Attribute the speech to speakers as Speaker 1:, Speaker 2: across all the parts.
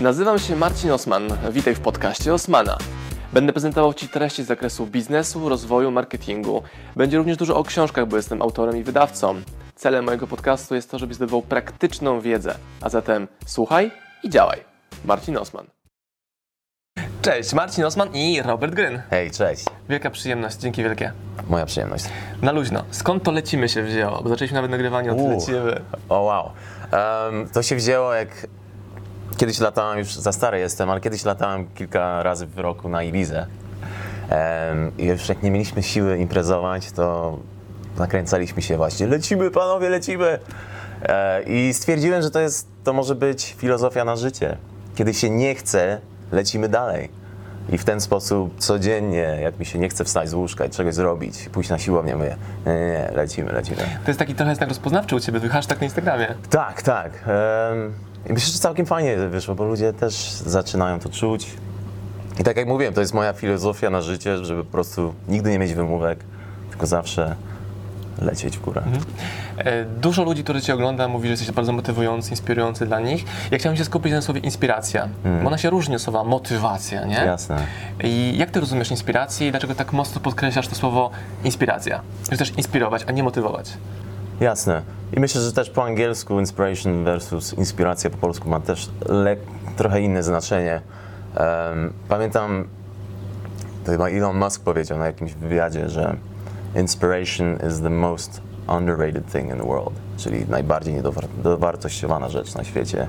Speaker 1: Nazywam się Marcin Osman. Witaj w podcaście Osmana. Będę prezentował Ci treści z zakresu biznesu, rozwoju, marketingu. Będzie również dużo o książkach, bo jestem autorem i wydawcą. Celem mojego podcastu jest to, żebyś zdobywał praktyczną wiedzę. A zatem słuchaj i działaj. Marcin Osman. Cześć, Marcin Osman i Robert Gryn.
Speaker 2: Hej, cześć.
Speaker 1: Wielka przyjemność, dzięki wielkie.
Speaker 2: Moja przyjemność.
Speaker 1: Na luźno. Skąd to lecimy się wzięło? Bo zaczęliśmy nawet nagrywanie od
Speaker 2: Uuu.
Speaker 1: lecimy.
Speaker 2: O wow. Em, to się wzięło jak kiedyś latałem, już za stary jestem, ale kiedyś latałem kilka razy w roku na Ibizę. I już jak nie mieliśmy siły imprezować, to nakręcaliśmy się właśnie. Lecimy panowie, lecimy! E, I stwierdziłem, że to jest, to może być filozofia na życie. Kiedy się nie chce, lecimy dalej. I w ten sposób codziennie, jak mi się nie chce wstać z łóżka i czegoś zrobić, pójść na siłownię, mówię, nie, nie, nie, lecimy, lecimy.
Speaker 1: To jest taki trochę znak rozpoznawczy u Ciebie, twój hashtag na Instagramie.
Speaker 2: Tak, tak. Em, I myślę, że całkiem fajnie wyszło, bo ludzie też zaczynają to czuć. I tak jak mówiłem, to jest moja filozofia na życie, żeby po prostu nigdy nie mieć wymówek, tylko zawsze lecieć w górę.
Speaker 1: E, Dużo ludzi, którzy Cię ogląda, mówi, że jesteś bardzo motywujący, inspirujący dla nich. Ja chciałem się skupić na słowie inspiracja, bo ona się różni od słowa motywacja, nie?
Speaker 2: Jasne.
Speaker 1: I jak Ty rozumiesz inspirację i dlaczego tak mocno podkreślasz to słowo inspiracja? Że też inspirować, a nie motywować.
Speaker 2: Jasne. I myślę, że też po angielsku inspiration versus inspiracja po polsku ma też trochę inne znaczenie. Em, pamiętam, to chyba Elon Musk powiedział na jakimś wywiadzie, że inspiration is the most underrated thing in the world, czyli najbardziej niedowar- dowartościowana rzecz na świecie.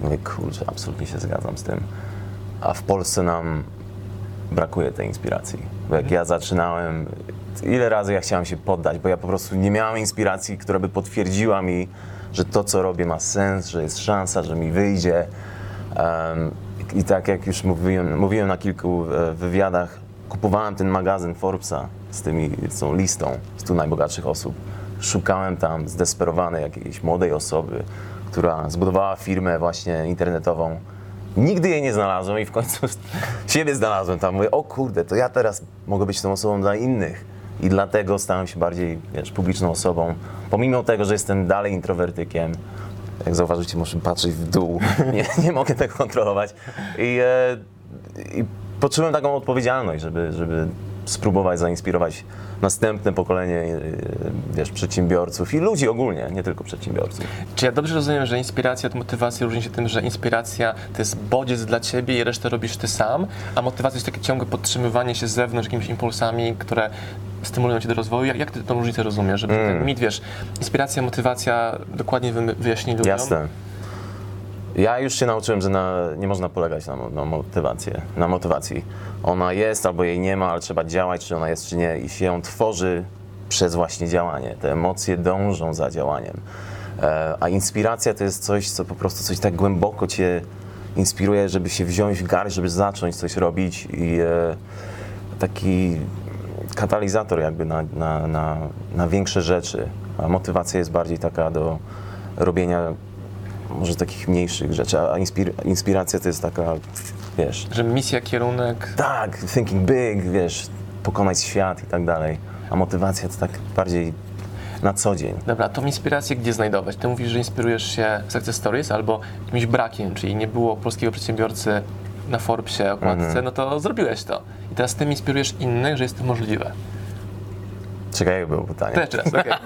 Speaker 2: I mówię, kurczę, absolutnie się zgadzam z tym. A w Polsce nam brakuje tej inspiracji. Bo jak ja zaczynałem, ile razy ja chciałem się poddać, bo ja po prostu nie miałem inspiracji, która by potwierdziła mi, że to, co robię, ma sens, że jest szansa, że mi wyjdzie. I tak jak już mówiłem, mówiłem na kilku e, wywiadach, kupowałem ten magazyn Forbesa z, tymi, z tą listą 100 najbogatszych osób. Szukałem tam zdesperowanej jakiejś młodej osoby, która zbudowała firmę właśnie internetową. Nigdy jej nie znalazłem i w końcu siebie znalazłem tam. Mówię, o kurde, to ja teraz mogę być tą osobą dla innych. I dlatego stałem się bardziej wiesz, publiczną osobą. Pomimo tego, że jestem dalej introwertykiem, jak zauważycie, muszę patrzeć w dół. Nie, nie mogę tego kontrolować. I, e, i poczułem taką odpowiedzialność, żeby, żeby spróbować zainspirować następne pokolenie e, wiesz, przedsiębiorców i ludzi ogólnie, nie tylko przedsiębiorców.
Speaker 1: Czy ja dobrze rozumiem, że inspiracja od motywacji różni się tym, że inspiracja to jest bodziec dla Ciebie i resztę robisz Ty sam, a motywacja jest takie ciągłe podtrzymywanie się z zewnątrz jakimiś impulsami, które stymulują Cię do rozwoju. Jak, jak Ty tę różnicę rozumiesz? Żeby ten mit, wiesz, inspiracja, motywacja dokładnie wy, wyjaśnij ludziom.
Speaker 2: Jasne. Ja już się nauczyłem, że na, nie można polegać na, na, motywację, na motywacji. Ona jest albo jej nie ma, ale trzeba działać, czy ona jest, czy nie. I się ją tworzy przez właśnie działanie. Te emocje dążą za działaniem. E, a inspiracja to jest coś, co po prostu coś tak głęboko cię inspiruje, żeby się wziąć w garść, żeby zacząć coś robić i e, taki katalizator jakby na, na, na, na większe rzeczy. A motywacja jest bardziej taka do robienia może takich mniejszych rzeczy, a inspir- inspiracja to jest taka, wiesz,
Speaker 1: Że misja, kierunek.
Speaker 2: tak, thinking big, wiesz, pokonać świat i tak dalej. A motywacja to tak bardziej na co dzień.
Speaker 1: Dobra, tą inspirację gdzie znajdować? Ty mówisz, że inspirujesz się Success Stories albo jakimś brakiem, czyli nie było polskiego przedsiębiorcy na Forbesie, okładce,
Speaker 2: Mhm.
Speaker 1: no to zrobiłeś to. I teraz Ty inspirujesz innych, że jest to możliwe.
Speaker 2: Czekaj, jak było pytanie?
Speaker 1: Jeszcze raz, okej.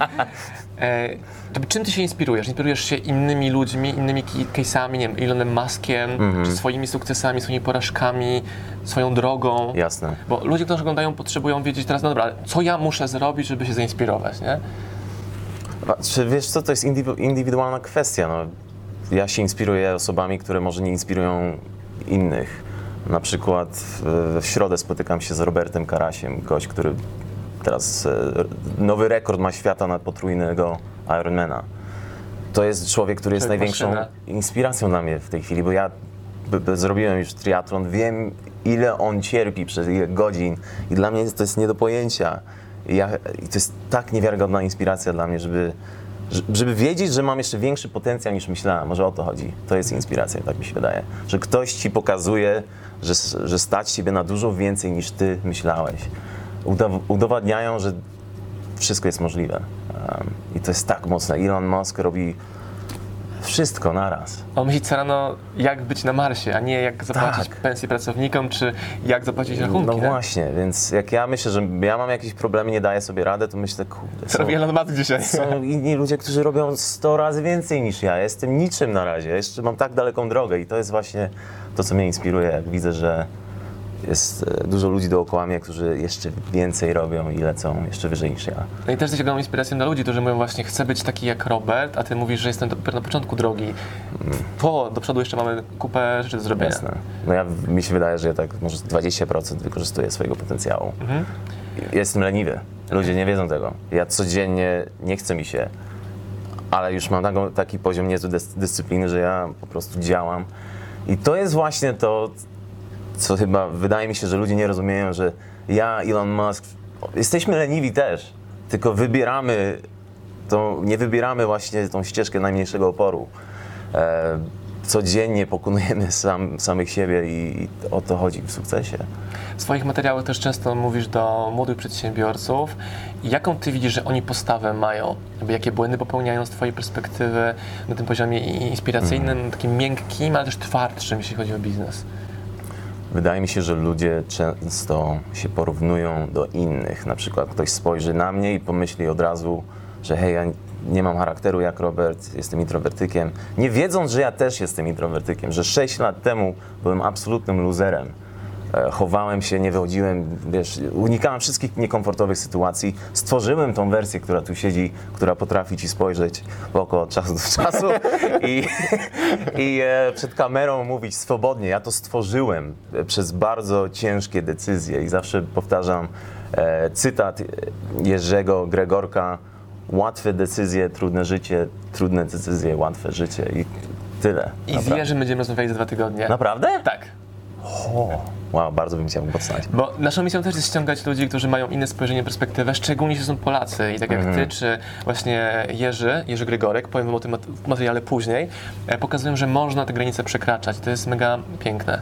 Speaker 1: E, to Czym ty się inspirujesz? Inspirujesz się innymi ludźmi, innymi case'ami, nie wiem, Elonem Muskiem,
Speaker 2: Mhm.
Speaker 1: swoimi sukcesami, swoimi porażkami, swoją drogą?
Speaker 2: Jasne.
Speaker 1: Bo ludzie, którzy oglądają, potrzebują wiedzieć teraz, no dobra, ale co ja muszę zrobić, żeby się zainspirować, nie?
Speaker 2: Czy wiesz co, to jest indywi- indywidualna kwestia. No, ja się inspiruję osobami, które może nie inspirują innych. Na przykład w, w środę spotykam się z Robertem Karasiem, gość, który teraz e, nowy rekord ma świata na potrójnego Ironmana. To jest człowiek, który jest największą inspiracją dla mnie w tej chwili, bo ja zrobiłem już triatlon, wiem ile on cierpi przez ile godzin i dla mnie to jest nie do pojęcia. I, ja, to jest tak niewiarygodna inspiracja dla mnie, żeby, żeby wiedzieć, że mam jeszcze większy potencjał niż myślałem. Może o to chodzi. To jest inspiracja, tak mi się wydaje. Że ktoś ci pokazuje, że, że stać ciebie na dużo więcej niż ty myślałeś. Udow- udowadniają, że wszystko jest możliwe. Um, I to jest tak mocne. Elon Musk robi Wszystko naraz.
Speaker 1: On myśli co rano, jak być na Marsie, a nie jak zapłacić
Speaker 2: Tak.
Speaker 1: pensję pracownikom, czy jak zapłacić rachunki.
Speaker 2: No
Speaker 1: nie?
Speaker 2: właśnie, więc jak ja myślę, że ja mam jakieś problemy, nie daję sobie radę, to myślę, kurde,
Speaker 1: Co robi Elon Musk dzisiaj?
Speaker 2: są inni ludzie, którzy robią 100 razy więcej niż ja. Jestem niczym na razie. Jeszcze mam tak daleką drogę i to jest właśnie to, co mnie inspiruje, jak widzę, że jest e, dużo ludzi dookoła mnie, którzy jeszcze więcej robią i lecą jeszcze wyżej niż ja.
Speaker 1: No i też jesteś ogromną inspiracją dla ludzi, którzy mówią właśnie, chcę być taki jak Robert, a ty mówisz, że jestem dopiero na początku drogi. Po, do przodu jeszcze mamy kupę rzeczy do zrobienia.
Speaker 2: Jasne. No ja, mi się wydaje, że ja tak może 20% wykorzystuję swojego potencjału.
Speaker 1: Mhm.
Speaker 2: Jestem leniwy. Ludzie nie wiedzą tego. Ja codziennie nie chcę mi się, ale już mam taki poziom niezły dys- dyscypliny, że ja po prostu działam. I to jest właśnie to, co chyba wydaje mi się, że ludzie nie rozumieją, że ja, Elon Musk, jesteśmy leniwi też, tylko wybieramy tą, nie wybieramy właśnie tą ścieżkę najmniejszego oporu. E, codziennie pokonujemy sam, samych siebie i, i o to chodzi w sukcesie.
Speaker 1: W swoich materiałach też często mówisz do młodych przedsiębiorców. Jaką ty widzisz, że oni postawę mają? Jakie błędy popełniają z twojej perspektywy na tym poziomie inspiracyjnym, takim miękkim, ale też twardszym, jeśli chodzi o biznes?
Speaker 2: Wydaje mi się, że ludzie często się porównują do innych. Na przykład ktoś spojrzy na mnie i pomyśli od razu, że hej, ja nie mam charakteru jak Robert, jestem introwertykiem. Nie wiedząc, że ja też jestem introwertykiem, że 6 lat temu byłem absolutnym luzerem. E, Chowałem się, nie wychodziłem, wiesz, unikałem wszystkich niekomfortowych sytuacji. Stworzyłem tą wersję, która tu siedzi, która potrafi ci spojrzeć w oko od czasu do czasu i, i e, przed kamerą mówić swobodnie. Ja to stworzyłem e, przez bardzo ciężkie decyzje i zawsze powtarzam cytat Jerzego Gregorka Łatwe decyzje, trudne życie, trudne decyzje, łatwe życie i tyle.
Speaker 1: I z. Jerzym będziemy rozmawiali za dwa tygodnie.
Speaker 2: Naprawdę?
Speaker 1: Tak.
Speaker 2: O, wow, bardzo bym chciał poznać.
Speaker 1: Bo naszą misją też jest ściągać ludzi, którzy mają inne spojrzenie, perspektywę, szczególnie jeśli są Polacy. I tak jak
Speaker 2: Mhm.
Speaker 1: ty, czy właśnie Jerzy, Jerzy Grygorek, powiem wam o tym materiale później, e, pokazują, że można te granice przekraczać. To jest mega piękne.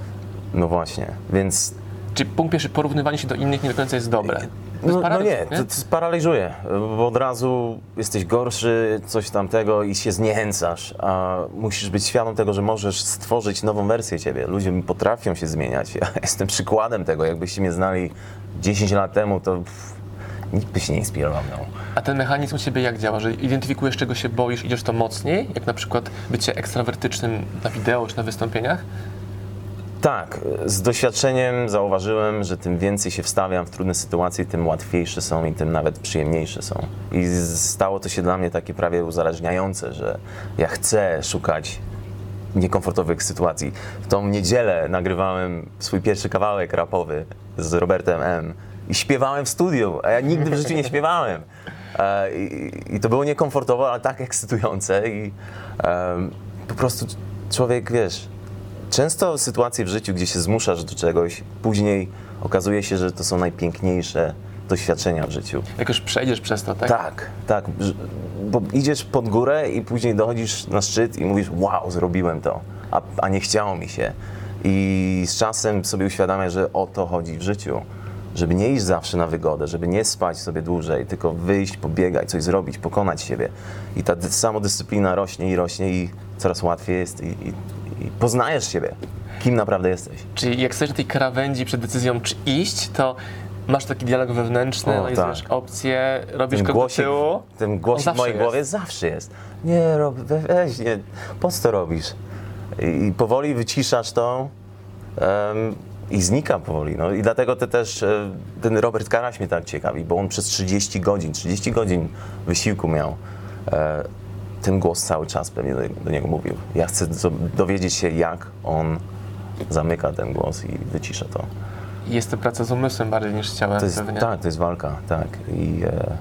Speaker 2: No właśnie, więc
Speaker 1: Czyli punkt pierwszy, porównywanie się do innych nie do końca jest dobre. To jest
Speaker 2: no, no
Speaker 1: paradoks,
Speaker 2: nie, to, to sparaliżuje, bo od razu jesteś gorszy, coś tamtego i się zniechęcasz, a musisz być świadom tego, że możesz stworzyć nową wersję ciebie. Ludzie potrafią się zmieniać. Ja jestem przykładem tego, jakbyście mnie znali 10 lat temu, to pff, nikt by się nie inspirował mną.
Speaker 1: A ten mechanizm u ciebie jak działa? Że identyfikujesz, czego się boisz, idziesz to mocniej? Jak na przykład bycie ekstrawertycznym na wideo czy na wystąpieniach?
Speaker 2: Tak, z doświadczeniem zauważyłem, że tym więcej się wstawiam w trudne sytuacje, tym łatwiejsze są i tym nawet przyjemniejsze są. I stało to się dla mnie takie prawie uzależniające, że ja chcę szukać niekomfortowych sytuacji. W tą niedzielę nagrywałem swój pierwszy kawałek rapowy z Robertem M. I śpiewałem w studiu, a ja nigdy w życiu nie śpiewałem. E, I, i to było niekomfortowe, ale tak ekscytujące i po prostu człowiek, wiesz, często sytuacje w życiu, gdzie się zmuszasz do czegoś, później okazuje się, że to są najpiękniejsze doświadczenia w życiu.
Speaker 1: Jak już przejdziesz przez to, tak?
Speaker 2: Tak, tak, bo idziesz pod górę i później dochodzisz na szczyt i mówisz, wow, zrobiłem to, a, a nie chciało mi się. I z czasem sobie uświadamiasz, że o to chodzi w życiu. Żeby nie iść zawsze na wygodę, żeby nie spać sobie dłużej, tylko wyjść, pobiegać, coś zrobić, pokonać siebie. I ta dy- samodyscyplina rośnie i rośnie i coraz łatwiej jest i, i, i poznajesz siebie, kim naprawdę jesteś.
Speaker 1: Czyli jak stoisz na tej krawędzi przed decyzją, czy iść, to masz taki dialog wewnętrzny,
Speaker 2: O,
Speaker 1: no i
Speaker 2: tak.
Speaker 1: opcje, robisz
Speaker 2: ten
Speaker 1: krok do
Speaker 2: głosik,
Speaker 1: tyłu.
Speaker 2: ten głosik w mojej
Speaker 1: jest.
Speaker 2: głowie zawsze jest. Nie, rob, we- weź, nie, po co to robisz? I, powoli wyciszasz to em, i znika powoli. No. I dlatego te też e, ten Robert Karaś mnie tak ciekawi, bo on przez 30 godzin, 30 godzin wysiłku miał. E, ten głos cały czas pewnie do, do niego mówił. Ja chcę do, dowiedzieć się, jak on zamyka ten głos i wycisza to.
Speaker 1: Jest to praca z umysłem bardziej niż z ciałem
Speaker 2: To jest,
Speaker 1: pewnie.
Speaker 2: tak, to jest walka, tak. I, e,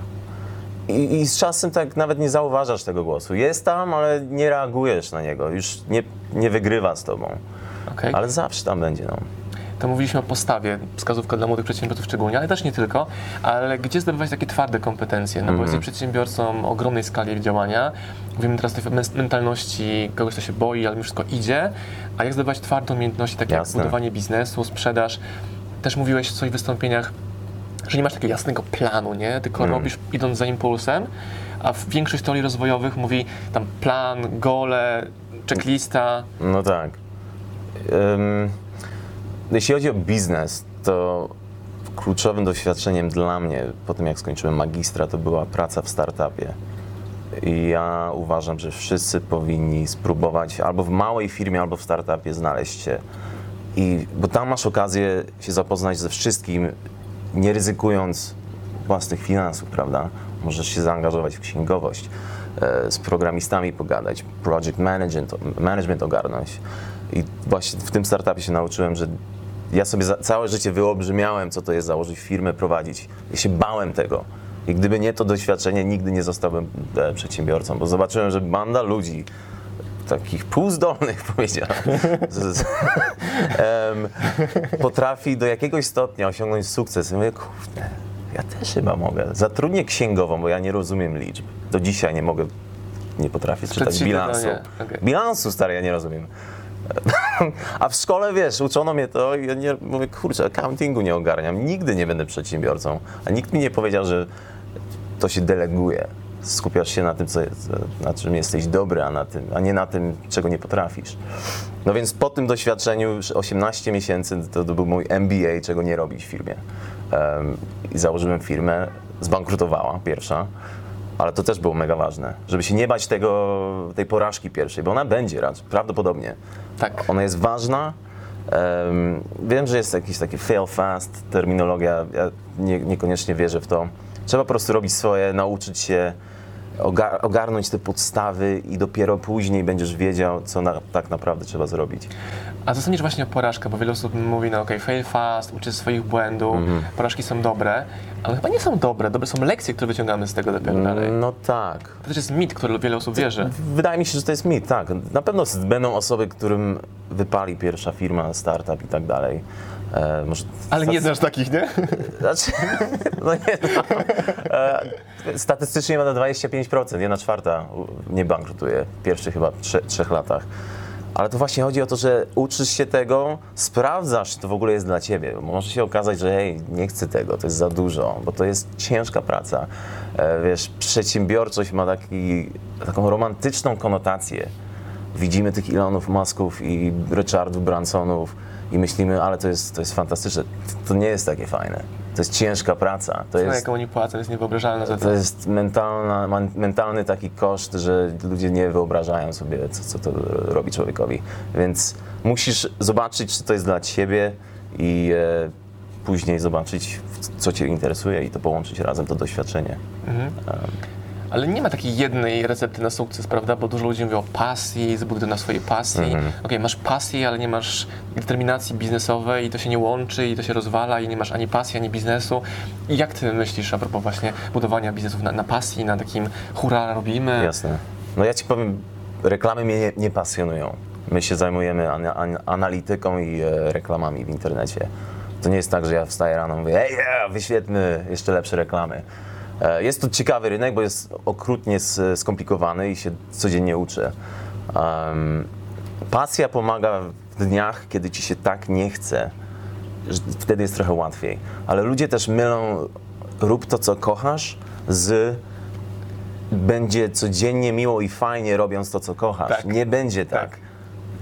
Speaker 2: i, I z czasem tak nawet nie zauważasz tego głosu. Jest tam, ale nie reagujesz na niego. Już nie, nie wygrywa z tobą.
Speaker 1: Okej.
Speaker 2: Ale zawsze tam będzie. No.
Speaker 1: To mówiliśmy o postawie, wskazówka dla młodych przedsiębiorców szczególnie, ale też nie tylko. Ale gdzie zdobywać takie twarde kompetencje? No bo
Speaker 2: Mhm.
Speaker 1: jesteś przedsiębiorcą o ogromnej skali działania. Mówimy teraz o men- mentalności kogoś, kto się boi, ale mimo wszystko idzie. A jak zdobywać twarde umiejętności, takie jak
Speaker 2: Jasne.
Speaker 1: budowanie biznesu, sprzedaż? Też mówiłeś w swoich wystąpieniach, że nie masz takiego jasnego planu, nie? Tylko
Speaker 2: Mm.
Speaker 1: robisz idąc za impulsem, a w większość teorii rozwojowych mówi tam plan, gole, checklista.
Speaker 2: No tak. Ym, jeśli chodzi o biznes, to kluczowym doświadczeniem dla mnie po tym, jak skończyłem magistra, to była praca w startupie. I ja uważam, że wszyscy powinni spróbować albo w małej firmie, albo w startupie znaleźć się. I, bo tam masz okazję się zapoznać ze wszystkim, nie ryzykując własnych finansów, prawda? Możesz się zaangażować w księgowość, e, z programistami pogadać, project management, management ogarnąć. I właśnie w tym startupie się nauczyłem, że ja sobie za, całe życie wyolbrzymiałem, co to jest założyć firmę, prowadzić. Ja się bałem tego. I gdyby nie to doświadczenie, nigdy nie zostałbym e, przedsiębiorcą, bo zobaczyłem, że banda ludzi, takich półzdolnych, powiedziałem, potrafi do jakiegoś stopnia osiągnąć sukces. I mówię, kurde, ja też chyba mogę. Zatrudnię księgową, bo ja nie rozumiem liczb. Do dzisiaj nie mogę, nie potrafię czytać bilansu.
Speaker 1: okej.
Speaker 2: Bilansu, stary, ja nie rozumiem. A w szkole, wiesz, uczono mnie to i ja nie, mówię, kurczę, accountingu nie ogarniam, nigdy nie będę przedsiębiorcą. A nikt mi nie powiedział, że to się deleguje. Skupiasz się na tym, co na czym jesteś dobry, a, na tym, a nie na tym, czego nie potrafisz. No więc po tym doświadczeniu już 18 miesięcy to, to był mój MBA, czego nie robić w firmie. I założyłem firmę, zbankrutowała pierwsza, ale to też było mega ważne, żeby się nie bać tego, tej porażki pierwszej, bo ona będzie raczej, prawdopodobnie.
Speaker 1: Tak.
Speaker 2: Ona jest ważna. Em, wiem, że jest jakiś taki fail fast, terminologia, ja nie, niekoniecznie wierzę w to. Trzeba po prostu robić swoje, nauczyć się, ogarnąć te podstawy i dopiero później będziesz wiedział, co na, tak naprawdę trzeba zrobić.
Speaker 1: A sądzisz właśnie o porażkach? Bo wiele osób mówi, no okej, fail fast, uczy swoich błędów,
Speaker 2: Mhm.
Speaker 1: porażki są dobre, ale chyba nie są dobre. Dobre są lekcje, które wyciągamy z tego dopiero dalej.
Speaker 2: No tak.
Speaker 1: To też jest mit, który wiele osób wierzy.
Speaker 2: Wydaje mi się, że to jest mit, tak. Na pewno będą osoby, którym wypali pierwsza firma, startup i tak dalej. E, może
Speaker 1: Ale nie znasz takich, nie?
Speaker 2: Znaczy, no nie, no. E, statystycznie ma na 25%, jedna czwarta nie bankrutuje w pierwszych chyba trze, trzech latach. Ale to właśnie chodzi o to, że uczysz się tego, sprawdzasz, czy to w ogóle jest dla ciebie. Może się okazać, że hej, nie chcę tego, to jest za dużo, bo to jest ciężka praca. E, wiesz, przedsiębiorczość ma taki, taką romantyczną konotację. Widzimy tych Elonów Musków i Richardów Bransonów i myślimy, ale to jest, to jest fantastyczne. To nie jest takie fajne. To jest ciężka praca. To
Speaker 1: No,
Speaker 2: jest,
Speaker 1: jaką oni płacą, jest niewyobrażalne za to.
Speaker 2: to jest mentalna, mentalny taki koszt, że ludzie nie wyobrażają sobie, co, co to robi człowiekowi. Więc musisz zobaczyć, czy to jest dla ciebie i e, później zobaczyć, co cię interesuje i to połączyć razem, to doświadczenie.
Speaker 1: Ale nie ma takiej jednej recepty na sukces, prawda? Bo dużo ludzi mówi o pasji, zbuduj na swojej pasji.
Speaker 2: Mhm.
Speaker 1: Okej, masz pasję, ale nie masz determinacji biznesowej i to się nie łączy i to się rozwala i nie masz ani pasji, ani biznesu. I jak ty myślisz a propos właśnie budowania biznesów na, na pasji, na takim hurra robimy?
Speaker 2: Jasne. No ja ci powiem, reklamy mnie nie, nie pasjonują. My się zajmujemy ana, an, analityką i e, reklamami w internecie. To nie jest tak, że ja wstaję rano i mówię, ej, yeah, wyświetlmy jeszcze lepsze reklamy. E, jest to ciekawy rynek, bo jest okrutnie skomplikowany i się codziennie uczę. Pasja pomaga w dniach, kiedy ci się tak nie chce, że wtedy jest trochę łatwiej. Ale ludzie też mylą rób to, co kochasz, z będzie codziennie miło i fajnie robiąc to, co kochasz.
Speaker 1: Tak.
Speaker 2: Nie będzie tak.
Speaker 1: Tak.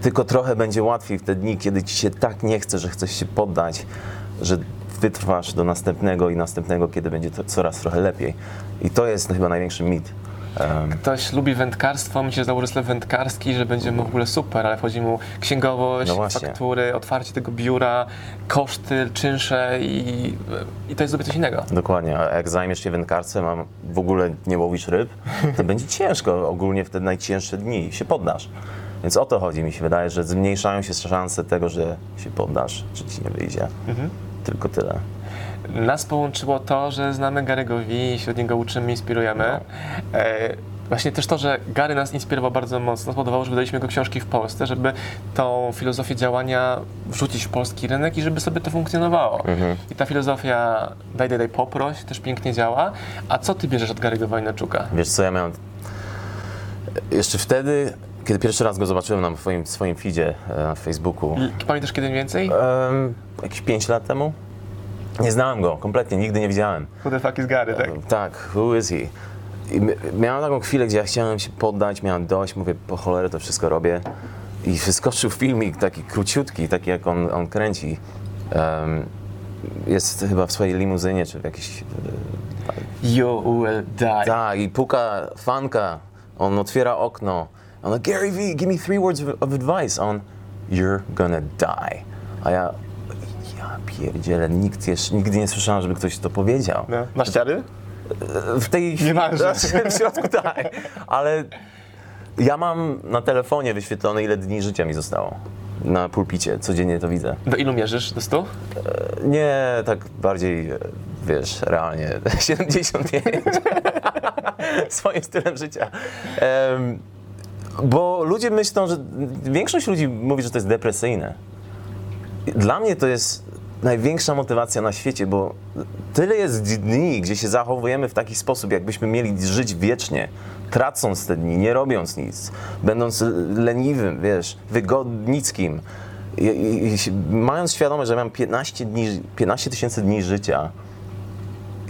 Speaker 2: Tylko trochę będzie łatwiej w te dni, kiedy ci się tak nie chce, że chcesz się poddać, że wytrwasz do następnego i następnego, kiedy będzie to coraz trochę lepiej. I to jest chyba największy mit.
Speaker 1: Ktoś lubi wędkarstwo, myśli, że założy sklep wędkarski, że będzie mu w ogóle super, ale wchodzi mu księgowość,
Speaker 2: No
Speaker 1: faktury, otwarcie tego biura, koszty, czynsze i, i to jest zupełnie coś innego.
Speaker 2: Dokładnie, a jak zajmiesz się wędkarstwem, a w ogóle nie łowisz ryb, to będzie ciężko, ogólnie w te najcięższe dni się poddasz. Więc o to chodzi, mi się wydaje, że zmniejszają się szanse tego, że się poddasz, czy ci nie wyjdzie. Tylko tyle.
Speaker 1: Nas połączyło to, że znamy Gary'ego V i się od niego uczymy, inspirujemy.
Speaker 2: No.
Speaker 1: E, właśnie też to, że Gary nas inspirował bardzo mocno, spowodowało, że wydaliśmy jego książki w Polsce, żeby tą filozofię działania wrzucić w polski rynek i żeby sobie to funkcjonowało.
Speaker 2: Mhm.
Speaker 1: I ta filozofia daj, daj, daj, poproś też pięknie działa. A co ty bierzesz od Gary'ego Wojnaczuka?
Speaker 2: Wiesz co, ja miałem... Jeszcze wtedy, kiedy pierwszy raz go zobaczyłem na swoim, swoim feedzie e, na Facebooku,
Speaker 1: I Pamiętasz kiedy mniej więcej?
Speaker 2: em, jakieś 5 lat temu, Nie znałem go, kompletnie, nigdy nie widziałem.
Speaker 1: Who the fuck is Gary, tak?
Speaker 2: Tak, who is he? I mi- miałem taką chwilę, gdzie ja chciałem się poddać, miałem dość, mówię, po cholerę to wszystko robię. I wyskoczył filmik taki króciutki, taki jak on, on kręci. Em, jest chyba w swojej limuzynie, czy w jakiejś...
Speaker 1: You will die.
Speaker 2: Tak, i puka fanka, on otwiera okno. On Gary V, give me three words of, of advice. On, you're gonna die. A ja, ja pierdzielę, nikt jeszcze, nigdy nie słyszałem, żeby ktoś to powiedział.
Speaker 1: No. Masz ciary?
Speaker 2: W tej. Znaczy, w środku tak, ale ja mam na telefonie wyświetlone, ile dni życia mi zostało. Na pulpicie, codziennie to widzę.
Speaker 1: Do ilu mierzysz? Do 100?
Speaker 2: Nie, tak bardziej, e, wiesz, realnie, 75. Swoim stylem życia. Em, bo ludzie myślą, że większość ludzi mówi, że to jest depresyjne. Dla mnie to jest największa motywacja na świecie, bo tyle jest dni, gdzie się zachowujemy w taki sposób, jakbyśmy mieli żyć wiecznie, tracąc te dni, nie robiąc nic, będąc leniwym, wiesz, wygodnickim. I, i, i mając świadomość, że mam 15 dni, 15 tysięcy dni życia,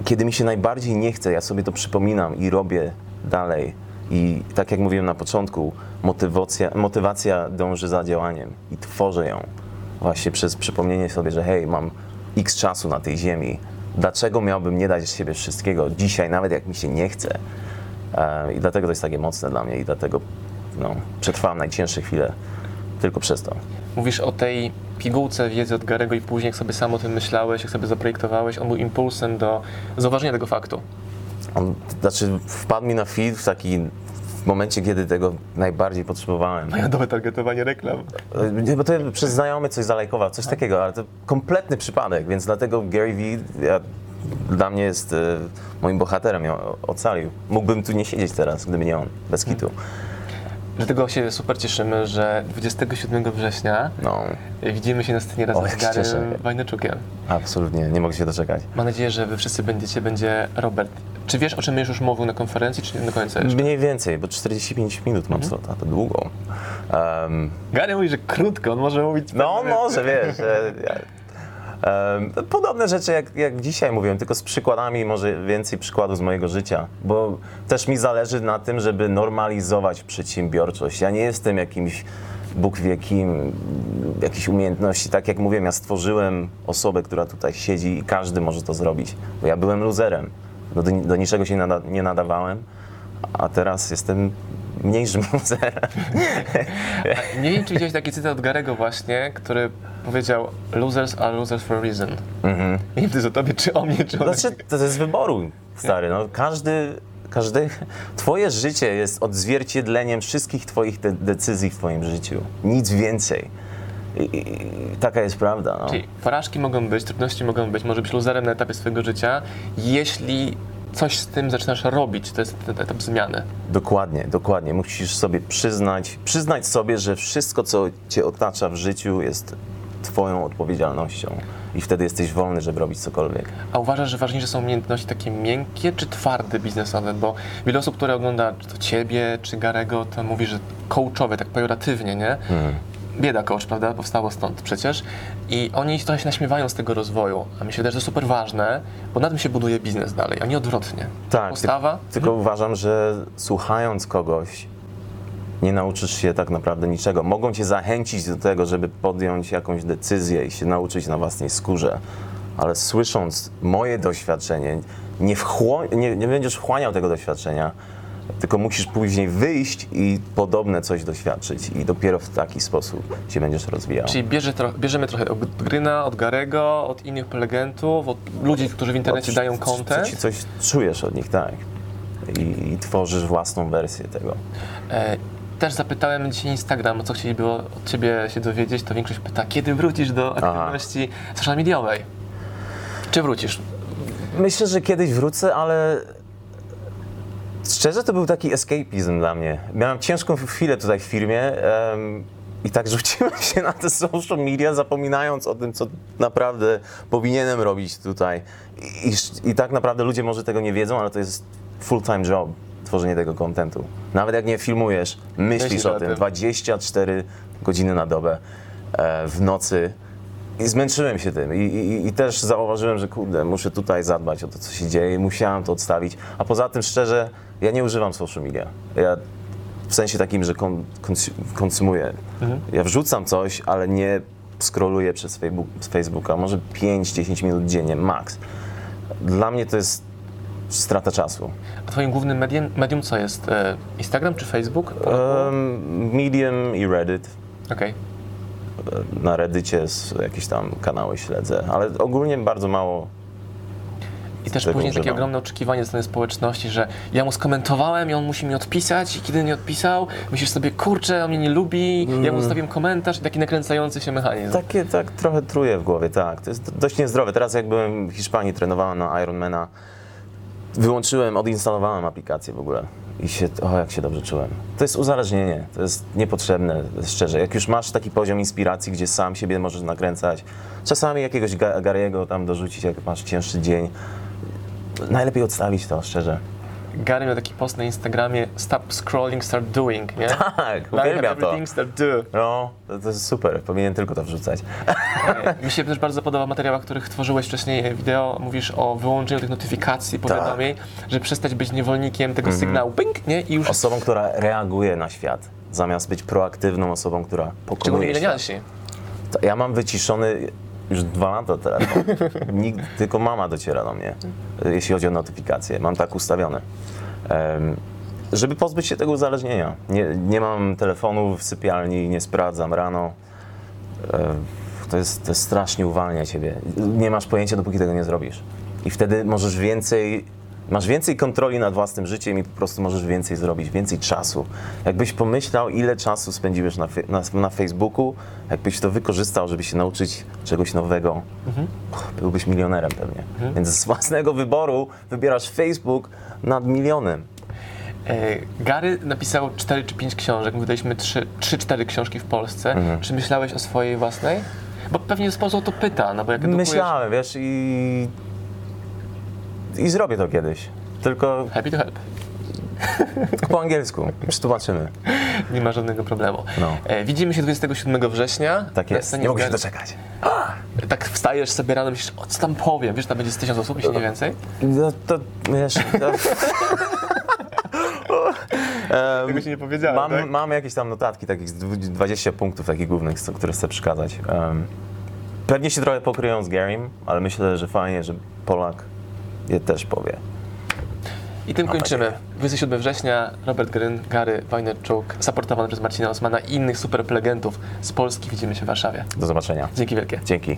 Speaker 2: kiedy mi się najbardziej nie chce, ja sobie to przypominam i robię dalej. I tak jak mówiłem na początku, motywacja, motywacja dąży za działaniem i tworzę ją właśnie przez przypomnienie sobie, że hej, mam x czasu na tej ziemi. Dlaczego miałbym nie dać z siebie wszystkiego dzisiaj, nawet jak mi się nie chce? E, I dlatego to jest takie mocne dla mnie i dlatego no, przetrwałem najcięższe chwile tylko przez to.
Speaker 1: Mówisz o tej pigułce wiedzy od Garego i później, jak sobie sam o tym myślałeś, jak sobie zaprojektowałeś, on był impulsem do zauważenia tego faktu.
Speaker 2: On, znaczy wpadł mi na feed w taki w momencie, kiedy tego najbardziej potrzebowałem.
Speaker 1: Narodowe targetowanie reklam.
Speaker 2: Nie, Bo to przez znajomy coś zalajkował, coś takiego, ale to kompletny przypadek, więc dlatego Gary Vee ja, dla mnie jest e, moim bohaterem, ją ocalił. Mógłbym tu nie siedzieć teraz, gdyby nie on, bez kitu.
Speaker 1: Dlatego się super cieszymy, że 27 września
Speaker 2: No,
Speaker 1: widzimy się na scenie razem
Speaker 2: O,
Speaker 1: z. Garym Wajneczukiem.
Speaker 2: absolutnie, nie mogę się doczekać.
Speaker 1: Mam nadzieję, że wy wszyscy będziecie, będzie Robert. Czy wiesz, o czym będziesz już mówił na konferencji, czy nie do końca jeszcze?
Speaker 2: Mniej więcej, bo 45 minut mam slota, to długo. Um,
Speaker 1: Gary mówi, że krótko, on może mówić...
Speaker 2: No,
Speaker 1: pewne-
Speaker 2: może, wiesz. em, Podobne rzeczy jak, jak dzisiaj mówiłem, tylko z przykładami, może więcej przykładów z mojego życia, bo też mi zależy na tym, żeby normalizować przedsiębiorczość. Ja nie jestem jakimś Bóg wie kim, jakieś umiejętności. Tak jak mówiłem, ja stworzyłem osobę, która tutaj siedzi i każdy może to zrobić, bo ja byłem luzerem. Do, do niczego się nada, nie nadawałem, a teraz jestem mniejszym luzerem.
Speaker 1: Nie wiem, czy widziałeś taki cytat od Garego właśnie, który powiedział Losers are losers for a reason. Nie wiem, to jest o tobie, czy o mnie, czy o
Speaker 2: Znaczy, to jest wyboru, stary. No, każdy, każdy, twoje życie jest odzwierciedleniem wszystkich twoich de- decyzji w twoim życiu. Nic więcej. I, i, taka jest prawda. No.
Speaker 1: Czyli porażki mogą być, trudności mogą być, może być loserem na etapie swojego życia, jeśli coś z tym zaczynasz robić, to jest ten etap zmiany.
Speaker 2: Dokładnie, dokładnie. Musisz sobie przyznać, przyznać sobie, że wszystko, co cię otacza w życiu, jest twoją odpowiedzialnością. I wtedy jesteś wolny, żeby robić cokolwiek.
Speaker 1: A uważasz, że ważniejsze są umiejętności takie miękkie czy twarde biznesowe? Bo wiele osób, które ogląda czy to ciebie, czy Garego, to mówi, że coachowe, tak pejoratywnie, nie? Bieda coach, prawda? Powstało stąd przecież. I oni trochę się naśmiewają z tego rozwoju. A mi się wydaje, że to super ważne, bo na tym się buduje biznes dalej, a nie odwrotnie.
Speaker 2: Tak,
Speaker 1: Postawa?
Speaker 2: Ty, tylko uważam, że słuchając kogoś, nie nauczysz się tak naprawdę niczego. Mogą cię zachęcić do tego, żeby podjąć jakąś decyzję i się nauczyć na własnej skórze, ale słysząc moje doświadczenie, nie, wchło- nie, nie będziesz wchłaniał tego doświadczenia, tylko musisz później wyjść i podobne coś doświadczyć i dopiero w taki sposób się będziesz rozwijał.
Speaker 1: Czyli bierze tro- bierzemy trochę od Gryna, od Garego, od innych prelegentów, od ludzi, którzy w internecie
Speaker 2: Od-
Speaker 1: dają
Speaker 2: co-
Speaker 1: content.
Speaker 2: Co ci coś czujesz od nich, tak. I, I tworzysz własną wersję tego.
Speaker 1: E, też zapytałem dzisiaj Instagram, co chcieliby od Ciebie się dowiedzieć, to większość pyta, kiedy wrócisz do aktywności social mediowej? Czy wrócisz?
Speaker 2: Myślę, że kiedyś wrócę, ale szczerze to był taki escapizm dla mnie. Miałem ciężką chwilę tutaj w firmie em, i tak rzuciłem się na te social media, zapominając o tym, co naprawdę powinienem robić tutaj. I, i, i tak naprawdę ludzie może tego nie wiedzą, ale to jest full-time job, tworzenie tego kontentu. Nawet jak nie filmujesz, myślisz
Speaker 1: Myślisz
Speaker 2: o tym. 24 godziny na dobę, e, w nocy. I zmęczyłem się tym I, i, i też zauważyłem, że kurde, muszę tutaj zadbać o to, co się dzieje, musiałem to odstawić. A poza tym, szczerze, ja nie używam social media. Ja w sensie takim, że kon, konsum- konsumuję. Ja wrzucam coś, ale nie scrolluję przez Facebooka. Może 5-10 minut dziennie, max. Dla mnie to jest strata czasu.
Speaker 1: A twoim głównym medium, medium co jest? E, Instagram czy Facebook?
Speaker 2: Um, Medium i Reddit.
Speaker 1: Okej.
Speaker 2: Na Reddicie jakieś tam kanały śledzę, ale ogólnie bardzo mało.
Speaker 1: I też później takie ogromne oczekiwanie ze strony społeczności, że ja mu skomentowałem i on musi mi odpisać i kiedy nie odpisał, myślisz sobie, kurczę, on mnie nie lubi, ja
Speaker 2: Mm.
Speaker 1: mu zostawiłem komentarz i taki nakręcający się mechanizm.
Speaker 2: Takie tak trochę truje w głowie, tak. To jest dość niezdrowe. Teraz jak byłem w Hiszpanii, trenowałem na Ironmana, wyłączyłem, odinstalowałem aplikację w ogóle. I się, o jak się dobrze czułem. To jest uzależnienie, to jest niepotrzebne, szczerze. Jak już masz taki poziom inspiracji, gdzie sam siebie możesz nakręcać, czasami jakiegoś Ga- Gary'ego tam dorzucić, jak masz cięższy dzień, najlepiej odstawić to, szczerze.
Speaker 1: Gary miał taki post na Instagramie, stop scrolling, start doing, nie?
Speaker 2: Tak, uwielbiam to.
Speaker 1: everything, start do.
Speaker 2: No, to, to jest super, powinien tylko to wrzucać.
Speaker 1: E, Mi się też bardzo podoba w materiałach, których tworzyłeś wcześniej wideo. Mówisz o wyłączeniu tych notyfikacji, powiadomień, żeby przestać być niewolnikiem tego sygnału. Ping, nie? I już
Speaker 2: Osobą, która reaguje na świat, zamiast być proaktywną osobą, która pokonuje świat.
Speaker 1: milenialsi.
Speaker 2: To Ja mam wyciszony już dwa lata. Nikt, tylko mama dociera do mnie, jeśli chodzi o notyfikacje. Mam tak ustawione. Em, żeby pozbyć się tego uzależnienia. Nie, nie mam telefonu w sypialni, nie sprawdzam rano. Em, to, jest, to strasznie uwalnia ciebie. Nie masz pojęcia, dopóki tego nie zrobisz. I wtedy możesz więcej, masz więcej kontroli nad własnym życiem i po prostu możesz więcej zrobić, więcej czasu. Jakbyś pomyślał, ile czasu spędziłeś na, na, na Facebooku, jakbyś to wykorzystał, żeby się nauczyć czegoś nowego, byłbyś milionerem pewnie. Więc z własnego wyboru wybierasz Facebook nad milionem.
Speaker 1: E, Gary napisał 4 czy 5 książek, my wydaliśmy 3-4 książki w Polsce.
Speaker 2: Mhm.
Speaker 1: Czy myślałeś o swojej własnej? Bo pewnie sponsor to pyta, no bo jak edukujesz...
Speaker 2: Myślałem, wiesz, i, i zrobię to kiedyś. Tylko
Speaker 1: Happy to help.
Speaker 2: po angielsku. Przetłumaczymy.
Speaker 1: Nie ma żadnego problemu.
Speaker 2: No.
Speaker 1: E, widzimy się 27 września.
Speaker 2: Tak jest. Nie mogę się doczekać.
Speaker 1: Tak wstajesz sobie rano, myślisz, o co tam powiem? Wiesz, tam będzie z tysiąc osób, jeśli nie więcej.
Speaker 2: No to wiesz. To...
Speaker 1: Tego się nie powiedziałem,
Speaker 2: Mam,
Speaker 1: tak?
Speaker 2: mam jakieś tam notatki, takich z dwu- 20 punktów takich głównych, które chcę przekazać. Em, pewnie się trochę pokryją z Garym, ale myślę, że fajnie, że Polak je też powie.
Speaker 1: I tym kończymy. 27 września, Robert Gryn, Gary Wajnerczuk, supportowany przez Marcina Osmana i innych super prelegentów z Polski. Widzimy się w Warszawie.
Speaker 2: Do zobaczenia.
Speaker 1: Dzięki wielkie.
Speaker 2: Dzięki.